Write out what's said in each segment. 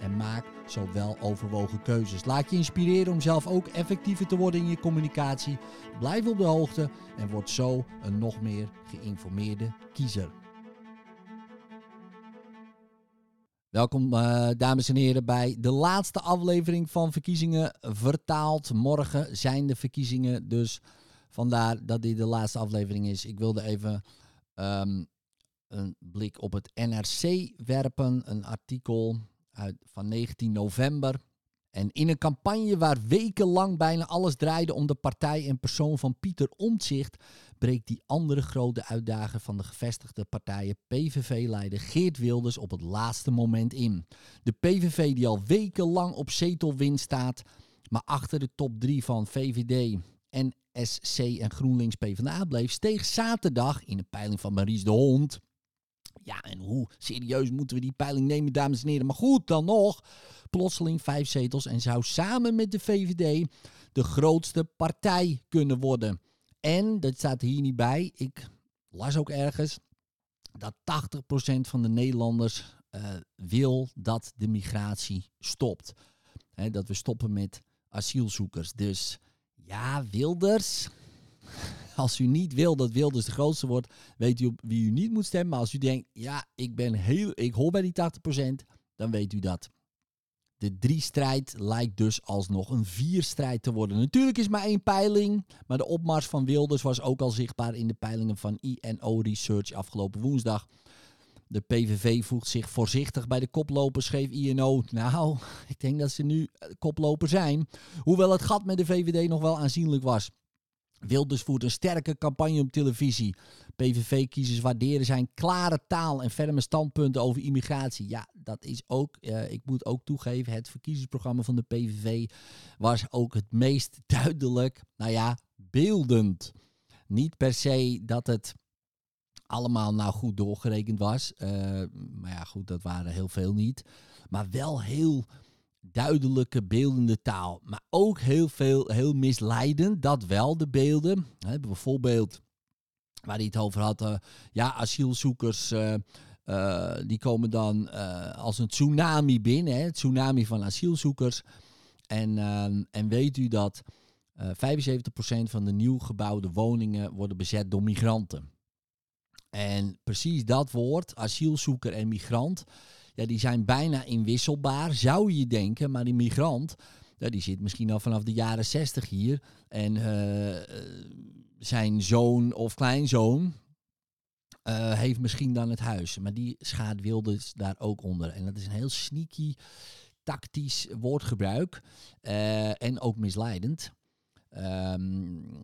en maak zo wel overwogen keuzes. Laat je inspireren om zelf ook effectiever te worden in je communicatie. Blijf op de hoogte en word zo een nog meer geïnformeerde kiezer. Welkom, uh, dames en heren, bij de laatste aflevering van Verkiezingen Vertaald. Morgen zijn de verkiezingen, dus vandaar dat dit de laatste aflevering is. Ik wilde even um, een blik op het NRC werpen, een artikel van 19 november. En in een campagne waar wekenlang bijna alles draaide om de partij en persoon van Pieter Omtzigt, breekt die andere grote uitdager van de gevestigde partijen PVV-leider Geert Wilders op het laatste moment in. De PVV die al wekenlang op zetelwinst staat, maar achter de top 3 van VVD, NSC en GroenLinks PvdA bleef, steeg zaterdag in een peiling van Maries de Hond ja, en hoe serieus moeten we die peiling nemen, dames en heren? Maar goed, dan nog. Plotseling vijf zetels en zou samen met de VVD de grootste partij kunnen worden. En, dat staat hier niet bij, ik las ook ergens, dat 80% van de Nederlanders uh, wil dat de migratie stopt. Dat we stoppen met asielzoekers. Dus ja, Wilders als u niet wil dat Wilders de grootste wordt, weet u op wie u niet moet stemmen. Maar als u denkt, ja, ik, ben heel, ik hoor bij die 80%, dan weet u dat. De drie-strijd lijkt dus alsnog een vier-strijd te worden. Natuurlijk is maar één peiling, maar de opmars van Wilders was ook al zichtbaar in de peilingen van INO Research afgelopen woensdag. De PVV voegt zich voorzichtig bij de koplopers, schreef INO. Nou, ik denk dat ze nu koploper zijn. Hoewel het gat met de VVD nog wel aanzienlijk was. Wilders voert een sterke campagne op televisie. PVV-kiezers waarderen zijn klare taal en ferme standpunten over immigratie. Ja, dat is ook, uh, ik moet ook toegeven, het verkiezingsprogramma van de PVV was ook het meest duidelijk, nou ja, beeldend. Niet per se dat het allemaal nou goed doorgerekend was. Uh, maar ja, goed, dat waren heel veel niet. Maar wel heel duidelijke beeldende taal. Maar ook heel veel, heel misleidend, dat wel, de beelden. He, bijvoorbeeld, waar hij het over had, uh, ja, asielzoekers... Uh, uh, die komen dan als een tsunami binnen, hè, tsunami van asielzoekers. En, en weet u dat 75% van de nieuw gebouwde woningen worden bezet door migranten. En precies dat woord, asielzoeker en migrant, ja, die zijn bijna inwisselbaar, zou je denken. Maar die migrant, die zit misschien al vanaf de jaren 60 hier. En uh, zijn zoon of kleinzoon uh, heeft misschien dan het huis. Maar die schaadt Wilders daar ook onder. En dat is een heel sneaky, tactisch woordgebruik. En ook misleidend. Um,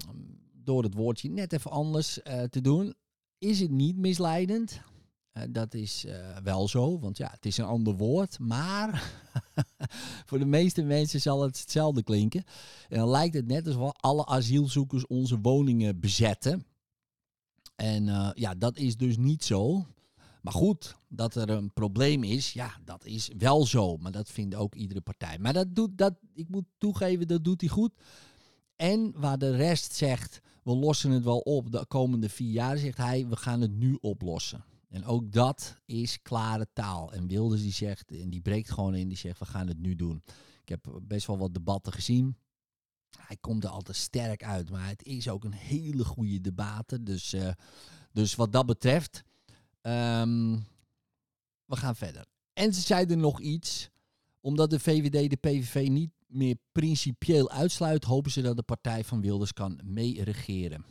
door het woordje net even anders te doen, is het niet misleidend. Uh, dat is uh, wel zo, want ja, het is een ander woord. Maar voor de meeste mensen zal het hetzelfde klinken. En dan lijkt het net alsof alle asielzoekers onze woningen bezetten. En uh, ja, dat is dus niet zo. Maar goed, dat er een probleem is, ja, dat is wel zo. Maar dat vindt ook iedere partij. Maar dat doet, dat, ik moet toegeven, dat doet hij goed. En waar de rest zegt, we lossen het wel op de komende vier jaar, zegt hij, we gaan het nu oplossen. En ook dat is klare taal. En Wilders die zegt, en die breekt gewoon in, die zegt, we gaan het nu doen. Ik heb best wel wat debatten gezien. Hij komt er altijd sterk uit, maar het is ook een hele goede debaten. Dus, uh, dus wat dat betreft, um, we gaan verder. En ze zeiden nog iets, omdat de VVD de PVV niet meer principieel uitsluit, hopen ze dat de partij van Wilders kan meeregeren.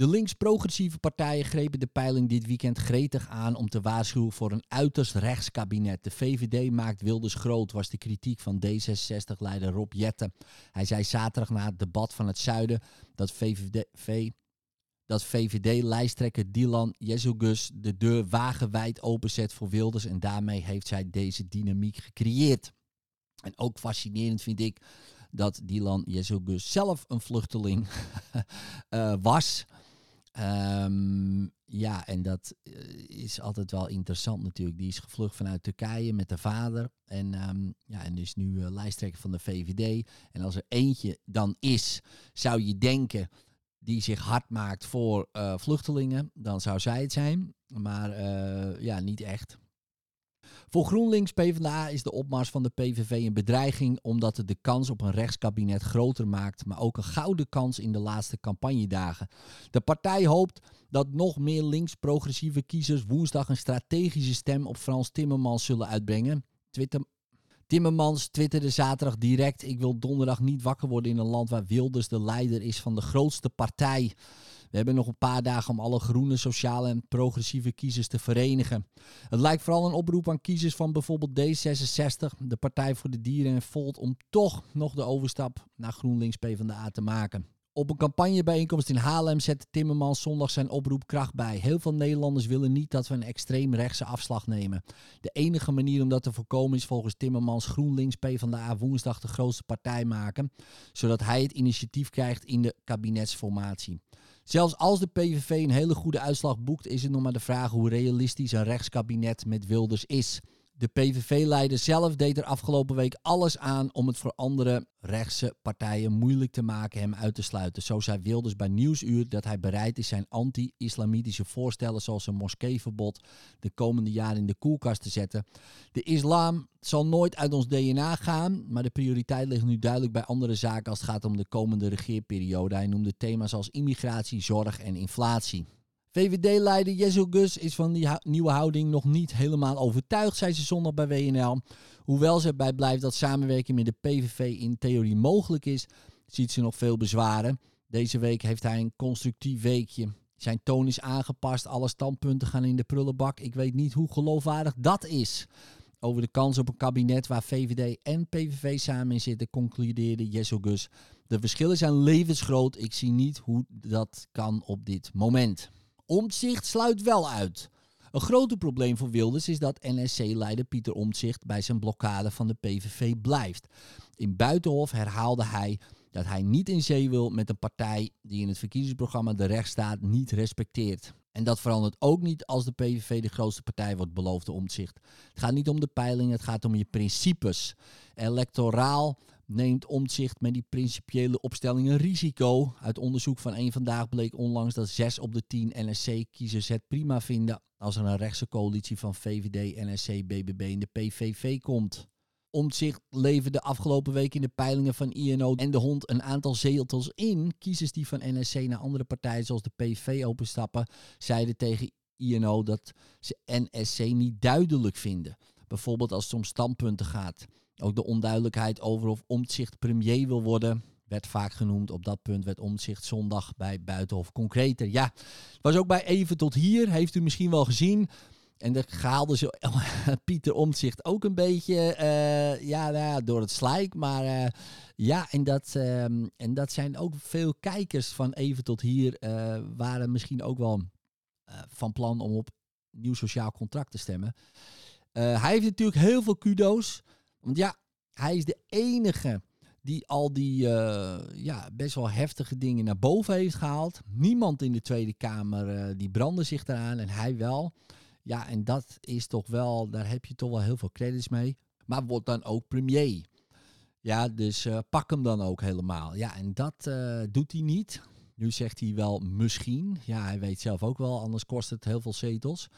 De links-progressieve partijen grepen de peiling dit weekend gretig aan om te waarschuwen voor een uiterst rechtskabinet. De VVD maakt Wilders groot, was de kritiek van D66-leider Rob Jetten. Hij zei zaterdag na het debat van het Zuiden dat VVD, dat VVD-lijsttrekker Dylan Jezugus de deur wagenwijd openzet voor Wilders en daarmee heeft zij deze dynamiek gecreëerd. En ook fascinerend vind ik dat Dylan Jezelgus zelf een vluchteling uh, was. Um, ja, en dat eh, is altijd wel interessant natuurlijk. Die is gevlucht vanuit Turkije met de vader. En, um, ja, en is nu uh, lijsttrekker van de VVD. En als er eentje dan is, zou je denken die zich hard maakt voor uh, vluchtelingen, dan zou zij het zijn. Maar ja, niet echt. Voor GroenLinks PvdA is de opmars van de PVV een bedreiging omdat het de kans op een rechtskabinet groter maakt, maar ook een gouden kans in de laatste campagnedagen. De partij hoopt dat nog meer links-progressieve kiezers woensdag een strategische stem op Frans Timmermans zullen uitbrengen. Twitter Timmermans twitterde zaterdag direct: Ik wil donderdag niet wakker worden in een land waar Wilders de leider is van de grootste partij. We hebben nog een paar dagen om alle groene, sociale en progressieve kiezers te verenigen. Het lijkt vooral een oproep aan kiezers van bijvoorbeeld D66, de Partij voor de Dieren en Volt, om toch nog de overstap naar GroenLinks PvdA te maken. Op een campagnebijeenkomst in Haarlem zette Timmermans zondag zijn oproep kracht bij. Heel veel Nederlanders willen niet dat we een extreem rechtse afslag nemen. De enige manier om dat te voorkomen is volgens Timmermans GroenLinks PvdA woensdag de grootste partij maken, zodat hij het initiatief krijgt in de kabinetsformatie. Zelfs als de PVV een hele goede uitslag boekt, is het nog maar de vraag hoe realistisch een rechtskabinet met Wilders is. De PVV-leider zelf deed er afgelopen week alles aan om het voor andere rechtse partijen moeilijk te maken hem uit te sluiten. Zo zei Wilders bij Nieuwsuur dat hij bereid is zijn anti-islamitische voorstellen zoals een moskeeverbod de komende jaren in de koelkast te zetten. De islam zal nooit uit ons DNA gaan, maar de prioriteit ligt nu duidelijk bij andere zaken als het gaat om de komende regeerperiode. Hij noemde thema's als immigratie, zorg en inflatie. VVD-leider Jezel Gus is van die nieuwe houding nog niet helemaal overtuigd, zei ze zondag bij WNL. Hoewel ze erbij blijft dat samenwerking met de PVV in theorie mogelijk is, ziet ze nog veel bezwaren. Deze week heeft hij een constructief weekje. Zijn toon is aangepast, alle standpunten gaan in de prullenbak. Ik weet niet hoe geloofwaardig dat is. Over de kans op een kabinet waar VVD en PVV samen in zitten, concludeerde Jezel Gus. De verschillen zijn levensgroot. Ik zie niet hoe dat kan op dit moment. Omtzigt sluit wel uit. Een groter probleem voor Wilders is dat NSC-leider Pieter Omtzigt bij zijn blokkade van de PVV blijft. In Buitenhof herhaalde hij dat hij niet in zee wil met een partij die in het verkiezingsprogramma de rechtsstaat niet respecteert. En dat verandert ook niet als de PVV de grootste partij wordt, beloofde Omtzigt. Het gaat niet om de peilingen, het gaat om je principes. Electoraal neemt omzicht met die principiële opstelling een risico. Uit onderzoek van één vandaag bleek onlangs dat 6 op de 10 NSC-kiezers het prima vinden als er een rechtse coalitie van VVD, NSC, BBB en de PVV komt. Omtzigt leverde afgelopen week in de peilingen van INO en de hond een aantal zetels in. Kiezers die van NSC naar andere partijen zoals de PV openstappen, zeiden tegen INO dat ze NSC niet duidelijk vinden. Bijvoorbeeld als het om standpunten gaat. Ook de onduidelijkheid over of Omtzigt premier wil worden werd vaak genoemd. Op dat punt werd Omtzigt zondag bij Buitenhof concreter. Ja, het was ook bij Even tot hier, heeft u misschien wel gezien. En daar haalde ze Pieter Omtzigt ook een beetje uh, ja, nou door het slijk. Maar uh, ja, en dat, uh, en dat zijn ook veel kijkers van Even tot hier uh, waren misschien ook wel van plan om op nieuw sociaal contract te stemmen. hij heeft natuurlijk heel veel kudo's. Want ja, hij is de enige die al die uh, ja, best wel heftige dingen naar boven heeft gehaald. Niemand in de Tweede Kamer uh, die brandde zich eraan en hij wel. Ja, en dat is toch wel, daar heb je toch wel heel veel credits mee. Maar wordt dan ook premier. Ja, dus uh, pak hem dan ook helemaal. Ja, en dat doet hij niet. Nu zegt hij wel misschien. Ja, hij weet zelf ook wel, anders kost het heel veel zetels.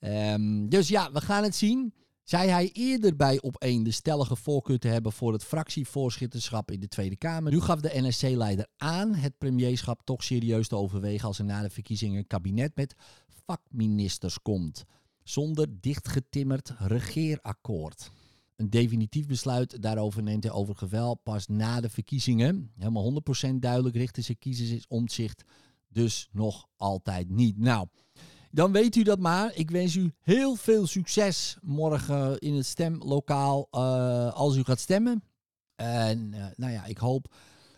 Um, dus ja, we gaan het zien zei hij eerder bij op 1 de stellige voorkeur te hebben voor het fractievoorzitterschap in de Tweede Kamer. Nu gaf de NSC-leider aan het premierschap toch serieus te overwegen als er na de verkiezingen een kabinet met vakministers komt. Zonder dichtgetimmerd regeerakkoord. Een definitief besluit daarover neemt hij overigens wel pas na de verkiezingen. Helemaal 100% duidelijk richten ze kiezers omzicht dus nog altijd niet. Nou, dan weet u dat maar. Ik wens u heel veel succes morgen in het stemlokaal uh, als u gaat stemmen. En uh, nou ja, ik hoop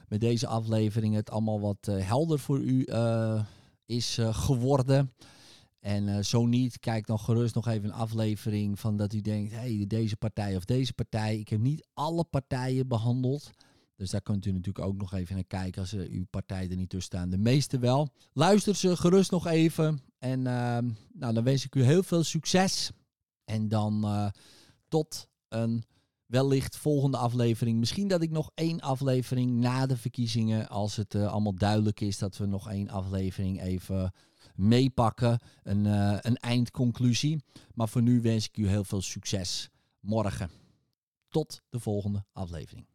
met deze aflevering het allemaal wat uh, helder voor u is geworden. En zo niet, kijk dan gerust nog even een aflevering van dat u denkt, hey, deze partij of deze partij. Ik heb niet alle partijen behandeld. Dus daar kunt u natuurlijk ook nog even naar kijken als uw partij er niet tussen staan. De meeste wel. Luister ze gerust nog even. En ehm, nou, dan wens ik u heel veel succes. En dan uh, tot een wellicht volgende aflevering. Misschien dat ik nog één aflevering na de verkiezingen, als het uh, allemaal duidelijk is, dat we nog één aflevering even meepakken. Een, een eindconclusie. Maar voor nu wens ik u heel veel succes morgen. Tot de volgende aflevering.